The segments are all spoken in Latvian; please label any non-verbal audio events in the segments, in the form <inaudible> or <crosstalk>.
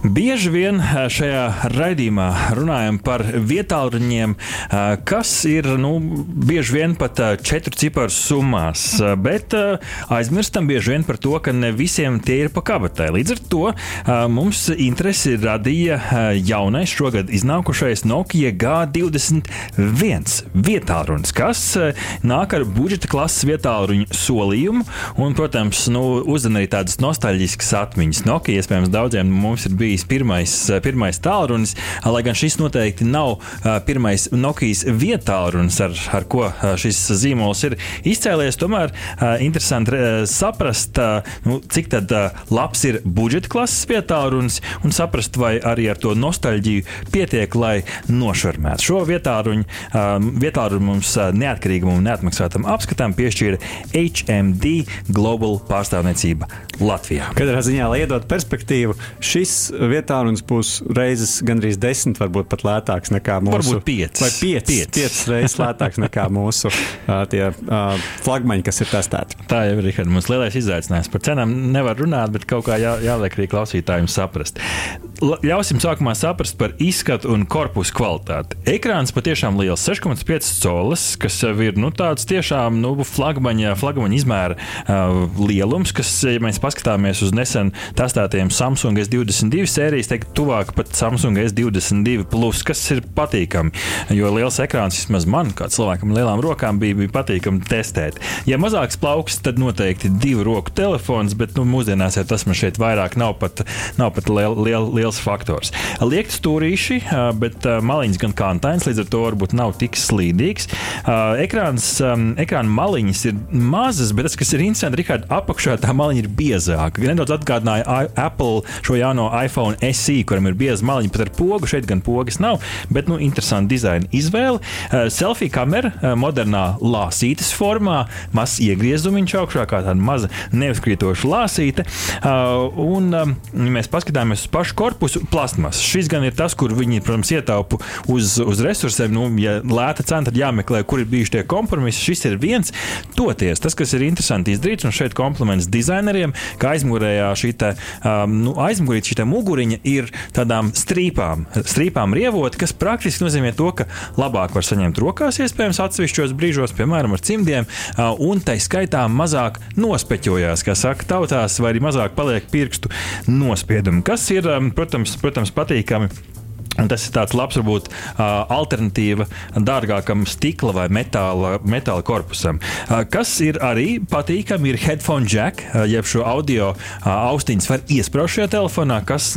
Bieži vien šajā raidījumā runājam par vietāluņiem, kas ir nu, bieži vien pat četru ciparu summās, bet aizmirstam bieži vien par to, ka ne visiem tie ir pa kabatai. Līdz ar to mums interesi radīja jaunais šogad iznākušais Nokia G21 vietālunis, kas nāk ar budžeta klases vietāluņu solījumu un, protams, nu, uzdana arī tādas nostalģiskas atmiņas. Nokia iespējams daudziem mums ir bijis bijis pirmais, eh, pirmais tālrunis, lai gan šis noteikti nav eh, pirmais Nokijas vietālrunis, ar, ar ko eh, šis zīmols ir izcēlies. Tomēr interesanti saprast, nu, cik labs ir budžeta klases vietālrunis un saprast, vai arī ar to nostalģiju pietiek, lai nošarmētu. Šo vietāluņu, vietāluņu mums neatkarīgam un neatmaksātam apskatam piešķīra HMD Global pārstāvniecība Latvijā. Katrā ziņā, lai iedot perspektīvu, šis vietā mums būs reizes gandrīz desmit, varbūt pat lētāks nekā mūsu. Varbūt piecas. Vai piecas, piecas. piecas reizes lētāks nekā mūsu <laughs> uh, tie uh, flagmaņi, kas ir testēti. Tā jau ir Rihard, mums lielais izaicinājums. Par cenām nevar runāt, bet kaut kā jā, jāliek arī klausītājiem saprast. Ļausim sākumā saprast par izskatu un korpusu kvalitāti. Ekrāns patiešām liels, 6,5 colis, kas ir nu, tāds tiešām nu, flagmaņa, flagmaņa izmēra uh, lielums, kas, ja mēs paskatāmies uz nesen testētajiem Samsung S22 sērijas, teikt, tuvāk pat Samsung S22, plus, kas ir patīkami. Jo liels ekrāns vismaz man, kā cilvēkam, lielām rokām bija, bija patīkami testēt. Ja mazāks plauks, tad noteikti divu roku telefons, bet nu, mūsdienās jau tas man šeit vairāk nav pat, nav pat liels. Liel, liel liels faktors. Liekt stūrīši, bet maliņas gan kantains, līdz ar to varbūt nav tik slīdīgs. Ekrāns, ekrāna maliņas ir mazas, bet tas, kas ir interesanti, Rihard, apakšā tā maliņa ir biezāka. Nedaudz atgādināja Apple šo jauno iPhone SE, kuram ir bieza maliņa, pat ar pogu. Šeit gan pogas nav, bet nu, interesanti dizaina izvēle. Selfie kamera modernā lāsītes formā, mazs iegriezumiņš augšā, kā tāda maza neuzkrītoša lāsīte. Un, ja mēs paskatāmies uz pašu korpusu, korpusu plasmas. Šis gan ir tas, kur viņi, protams, ietaupa uz, uz resursiem. Nu, ja lēta cena, tad jāmeklē, kur ir bijuši tie kompromisi. Šis ir viens. Toties, tas, kas ir interesanti izdarīts, un šeit kompliments dizaineriem, ka aizmugurējā šī te, um, nu, aizmugurīt šī muguriņa ir tādām strīpām, strīpām rievot, kas praktiski nozīmē to, ka labāk var saņemt rokās, iespējams, atsevišķos brīžos, piemēram, ar cimdiem, uh, un tai skaitā mazāk nospeķojās, kā saka tautās, vai arī mazāk paliek pirkstu nospiedumi, kas ir, um, protams, protams, protams patīkami. Un tas ir tāds labs, varbūt, alternatīva dārgākam stikla vai metāla, metāla korpusam. Kas ir arī patīkami, ir headphone jack, jeb šo audio austiņas var iesprāst šajā telefonā, kas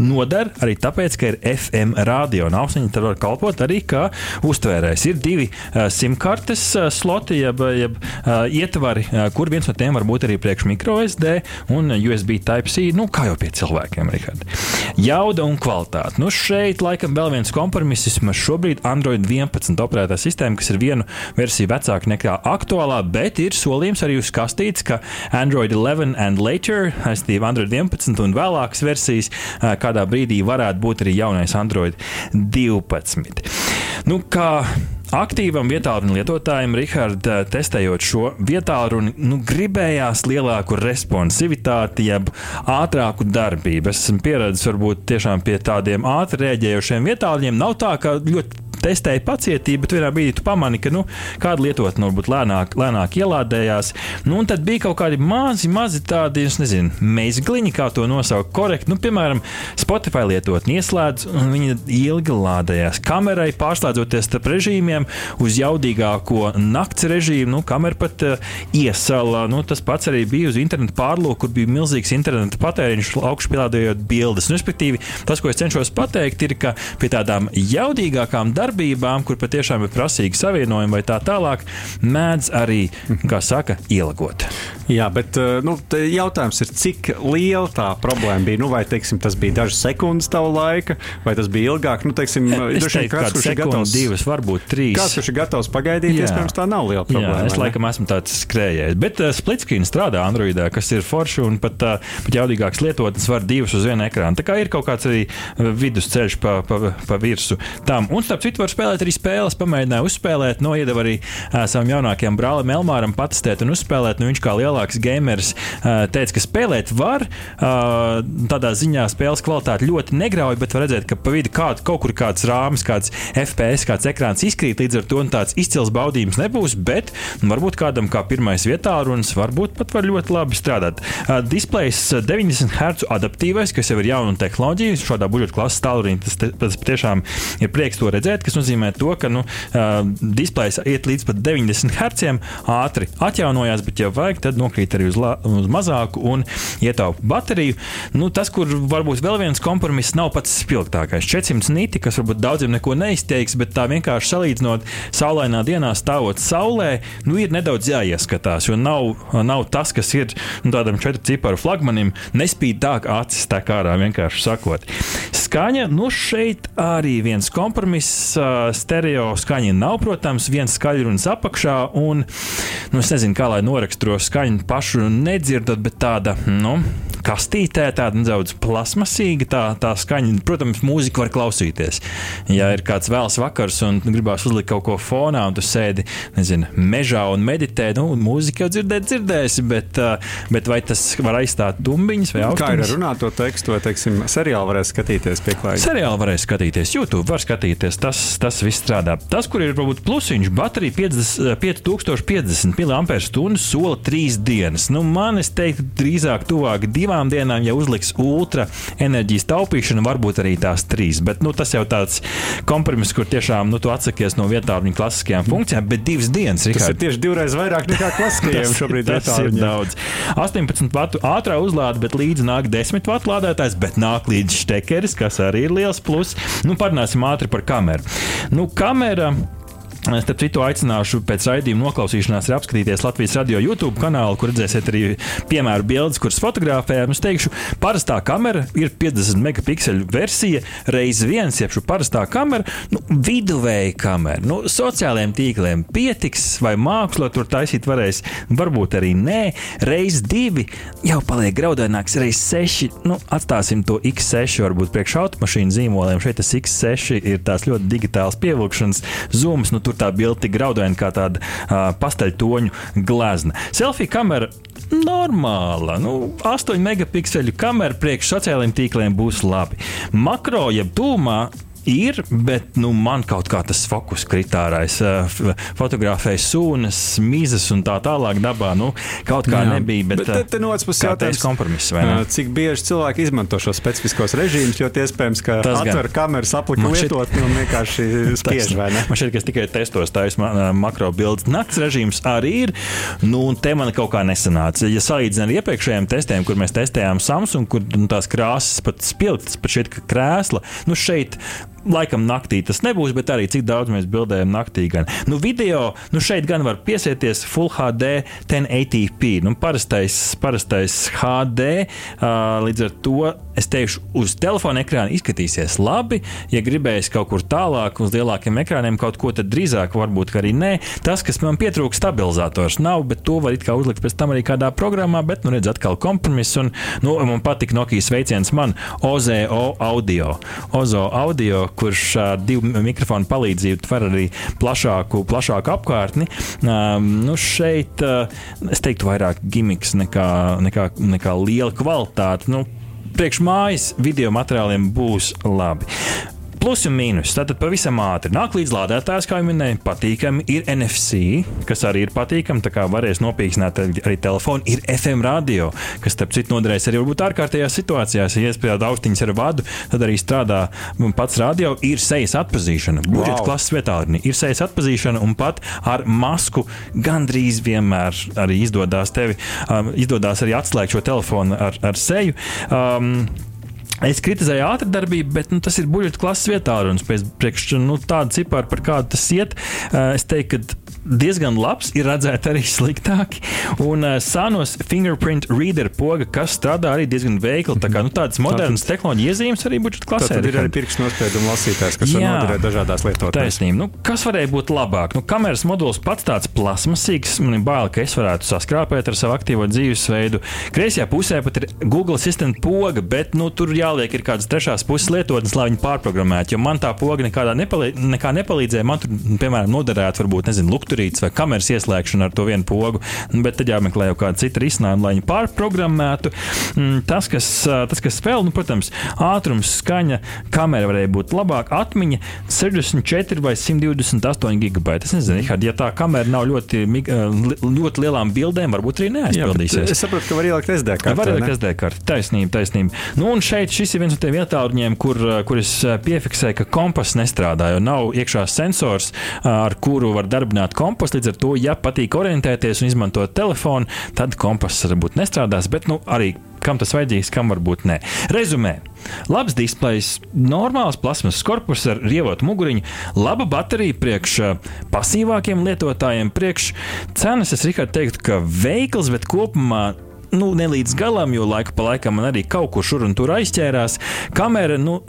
noder arī tāpēc, ka ir FM radio. Un austiņa tad var kalpot arī kā uztvērējs. Ir divi simkartes sloti, jeb, jeb ietvari, kur viens no tiem var būt arī priekš micro SD un USB Type-C, nu kā jau pie cilvēkiem, Rihard. Jauda un kvalitāte. Nu, šeit šeit laikam vēl viens kompromiss. Vismaz šobrīd Android 11 operētā sistēma, kas ir vienu versiju vecāka nekā aktuālā, bet ir solījums arī uz kastītes, ka Android 11 and later, respektīvi Android 11 un vēlākas versijas, kādā brīdī varētu būt arī jaunais Android 12. Nu, kā Aktīvam vietālu lietotājam, Rihard, testējot šo vietālu, nu, gribējās lielāku responsivitāti, jeb ātrāku darbību. Es esmu pieredzējis varbūt tiešām pie tādiem ātri rēģējošiem vietāliem. Nav tā, ka ļoti testēji pacietību, bet vienā brīdī tu pamani, ka nu, kāda lietotne varbūt lēnāk, lēnāk ielādējās. Nu, un tad bija kaut kādi mazi, mazi tādi, es nezinu, meizgliņi, kā to nosaukt korekti. Nu, piemēram, Spotify lietotni ieslēdz, un viņi ilgi lādējās. Kamerai pārslēdzoties starp režīmiem uz jaudīgāko nakts režīmu, nu, kamera pat uh, iesala. Nu, tas pats arī bija uz internetu pārlūku, kur bija milzīgs interneta patēriņš, augšu pielādējot bildes. Nu, respektīvi, tas, ko es cenšos pateikt, ir, ka pie tādām jaudīgākām darbībām darbībām, kur patiešām ir prasīgi savienojumi vai tā tālāk, mēdz arī, kā saka, ielagot. Jā, bet uh, nu, jautājums ir, cik liela tā problēma bija? Nu, vai teiksim, tas bija dažas sekundes tava laika, vai tas bija ilgāk? Nu, teiksim, vien teiktu, kāds, kurš ir gatavs, divas, varbūt trīs. kāds, kurš ir gatavs pagaidīt, iespējams, tā nav liela problēma. Jā, es laikam esmu tāds skrējējs. Bet uh, splitscreen strādā Androidā, kas ir forši un pat, uh, pat jaudīgāks lietotnes var divas uz vienu ekrānu. Tā kā ir kaut kāds arī vidusceļš pa, pa, pa virsmu tam. Un starp citu var spēlēt arī spēles, pamēģināju uzspēlēt, no iedeva arī uh, savam jaunākajam brālim Elmāram patestēt un uzspēlēt. Nu, viņš kā lielāks gameris teica, ka spēlēt var. Tādā ziņā spēles kvalitāte ļoti negrauj, bet var redzēt, ka pa vidu kād, kaut kur kāds rāmis, kāds FPS, kāds ekrāns izkrīt. Līdz ar to un tāds izcils baudījums nebūs, bet nu, varbūt kādam kā pirmais vietā runas, varbūt pat var ļoti labi strādāt. Displejs uh, 90 Hz adaptīvais, kas jau ir jauna tehnoloģija, šādā budžeta klases tālruņā tas, te- tas tiešām ir prieks to redzēt, kas nozīmē to, ka nu, displejs iet līdz pat 90 Hz, ātri atjaunojās, bet ja vajag, tad nokrīt arī uz, la, uz mazāku un ietaupa bateriju. Nu, tas, kur varbūt vēl viens kompromiss nav pats spilgtākais. 400 niti, kas varbūt daudziem neko neizteiks, bet tā vienkārši salīdzinot saulainā dienā stāvot saulē, nu, ir nedaudz jāieskatās, jo nav, nav tas, kas ir nu, tādam četru ciparu flagmanim, nespīd tā acis tā kā ārā vienkārši sakot. Skaņa, nu šeit arī viens kompromiss, stereo skaņa nav, protams, viens skaļrunis apakšā, un, nu, es nezinu, kā lai noraksturo skaņu pašu nedzirdat, bet tāda, nu, kastītē, tāda nedaudz plasmasīga, tā, tā skaņa, protams, mūziku var klausīties. Ja ir kāds vēls vakars un gribās uzlikt kaut ko fonā, un tu sēdi, nezinu, mežā un meditē, nu, mūziku jau dzirdēt, dzirdēsi, bet, bet vai tas var aizstāt dumbiņas vai Kā ir ar runāto tekstu, vai, teiksim, seriālu varēs skatīties pieklājīgi? Seriāli varēs skatīties, YouTube var skatīties. Tas, tas viss strādā. Tas, kur ir varbūt plusiņš, baterija 50, 5050 mAh sola 3 dienas. Nu, man es teiktu, drīzāk tuvāk divām dienām, ja uzliks ultra enerģijas taupīšanu, varbūt arī tās trīs. Bet nu, tas jau tāds kompromiss, kur tiešām nu, tu atsakies no vietām viņa klasiskajām funkcijām, bet divas dienas. Tas Rihard, ir tieši divreiz vairāk nekā <laughs> klasiskajiem šobrīd. tas ir daudz. 18 vatu ātrā uzlāde, bet līdzi nāk 10 vatu lādētājs, bet nāk līdzi štekeris, kas arī ir liels pluss. Nu, parunāsim ātri par kameru. Nu, kamera. Starp citu, aicināšu pēc raidījuma noklausīšanās apskatīties Latvijas radio YouTube kanālu, kur redzēsiet arī piemēru bildes, kuras fotografējam. Es teikšu, parastā kamera ir 50 megapikseli versija, reizes viens, jeb šī parastā kamera, nu, viduvēja kamera. Nu, sociālajiem tīkliem pietiks, vai mākslā tur taisīt varēs, varbūt arī nē. Reizes divi jau paliek graudaināks, reizes seši. Nu, atstāsim to X6, varbūt priekš automašīnu zīmoliem. Šeit tas X6 ir tās ļoti digitāls pievilkšanas zooms. Nu, tur tā bilde tik graudaina kā tāda uh, pasteļtoņu glezna. Selfija kamera. Normāla, nu, 8 megapikseli kamera priekš sociālajiem tīkliem būs labi. Makro, jeb tūmā, ir, bet nu, man kaut kā tas fokus kritārais, fotografēja sūnas, mizas un tā tālāk dabā. Nu, kaut kā Jā. nebija, bet, bet te, te no otras puses teiks kompromiss, Cik bieži cilvēki izmanto šos specifiskos režīmus, jo iespējams, ka Tas gan. atver kameras aplika Man šķiet- lietotni un vienkārši <laughs> spiež, vai ne? Man šķiet, ka es tikai testos ma makro bildes. Nakts režīms arī ir. Nu, un te man kaut kā nesanāca. Ja salīdzinām ar iepriekšējiem testiem, kur mēs testējām Samsung, kur nu, tās krāsas pat spilgtas, pat šeit krēsla, nu šeit. Laikam naktī tas nebūs, bet arī cik daudz mēs bildējam naktī. Gan. Nu, video, nu šeit gan var piesieties Full HD 1080p. Nu, parastais, parastais HD. Uh, līdz ar to es teikšu, uz telefona ekrāna izskatīsies labi. Ja gribēs kaut kur tālāk, uz lielākiem ekrāniem kaut ko, tad drīzāk varbūt arī nē. Tas, kas man pietrūkst, stabilizators nav, bet to var it kā uzlikt pēc tam arī kādā programmā. Bet, nu, redz, atkal kompromiss. Un, nu, man patīk Nokijas veiciens man OZO audio. OZO audio, kurš ar divu mikrofonu palīdzību var arī plašāku, plašāku apkārtni. Nu, šeit es teiktu vairāk gimiks nekā, nekā, nekā liela kvalitāte. Nu, priekš mājas video materiāliem būs labi. Plus un mīnus. Tātad pavisam ātri nāk līdz lādētājs, kā jau minēju, patīkami. Ir NFC, kas arī ir patīkami. Tā kā varēs nopīkstināt arī telefonu. Ir FM radio, kas, starp citu, noderēs arī varbūt ārkārtējās situācijās. Ja iespējams austiņas ar vadu, tad arī strādā pats radio. Ir sejas atpazīšana, budžeta Wow. klases vietā. Ir sejas atpazīšana un pat ar masku gandrīz vienmēr arī izdodas tevi, um, izdodas arī atslēgt šo telefonu ar, ar seju. Um, Es kritizēju ātrdarbību, bet nu, tas ir buļbuļsaktas klases vietā. Un pēc priekš, nu, tāda cipara, par kādu tas iet, eh, es teiktu, ka diezgan labs, ir redzēti arī sliktāki. Un uh, Sānos fingerprint reader poga, kas strādā arī diezgan veikli. Tā kā nu, tādas modernas tehnoloģijas iezīmes arī budžeta klasē. Tad ir arī pirkstu nospiedumu lasītājs, kas var Jā. noderēt dažādās lietotnēs. Taisnība. Nu, kas varēja būt labāk? Nu, kameras modulis pats tāds plasmasīgs. Man ir bail, ka es varētu saskrāpēt ar savu aktīvo dzīvesveidu. Kreisajā pusē pat ir Google Assistant poga, bet nu, tur jāliek ir kādas trešās puses lietotnes, lai viņi pārprogrammētu. Jo man tā poga nekādā nepalīd, nekā nepalīdzēja. Man tur, piemēram, noderētu varbūt nezinu, lukturītes vai kameras ieslēgšana ar to vienu pogu. Nu, Bet tad jāmeklē jau kāda cita risinājuma, lai viņi pārprogrammētu. Mm, Tas, kas, tas, kas vēl, nu, protams, ātrums, skaņa, kamera varēja būt labāka, atmiņa 64 vai 128 gigabaiti. Es nezinu, Rihard, ja tā kamera nav ļoti, ļoti lielām bildēm, varbūt arī Jā, neaizpildīsies. es saprotu, ka var ielikt SD kartē. Var ielikt SD karti. Taisnība, taisnība. Nu, un šeit šis ir viens no tiem vietāluņiem, kur, kur es piefiksēju, ka kompass nestrādā, jo nav iekšā sensors, ar kuru var darbināt kompasu. Līdz ar to, ja patīk orientēties un izmantot telefonu, tad kompass varbūt nestrādās. Bet nu, arī kam tas vajadzīgs, kam varbūt ne. Rezumē. Labs displejs, normāls plasmas korpus ar rievotu muguriņu, laba baterija priekš eh, pasīvākiem lietotājiem, priekš cenas. Es Rikārd teiktu, ka veikls, bet kopumā nu, ne līdz galam, jo laiku pa laikam man arī kaut kur šur un tur aizķērās. Kamera, nu,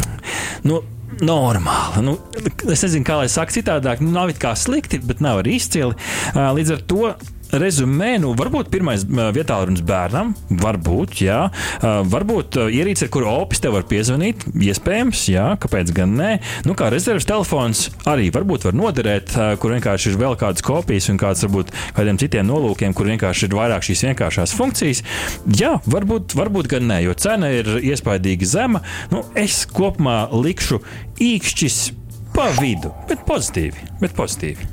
<clears throat> nu normāla. Nu, es nezinu, kā lai saka citādāk, nu, nav it kā slikti, bet nav arī izcili. Līdz ar to. Rezumē, nu, varbūt pirmais vietā runas bērnam, varbūt, jā, varbūt ierīce, ar kuru opis te var piezvanīt, iespējams, jā, kāpēc gan nē. Nu, kā rezerves telefons arī varbūt var noderēt, kur vienkārši ir vēl kādas kopijas un kāds varbūt kādiem citiem nolūkiem, kur vienkārši ir vairāk šīs vienkāršās funkcijas. Jā, varbūt, varbūt gan nē, jo cena ir iespaidīgi zema. Nu, es kopumā likšu īkšķis pa vidu, bet pozitīvi. Bet pozitīvi.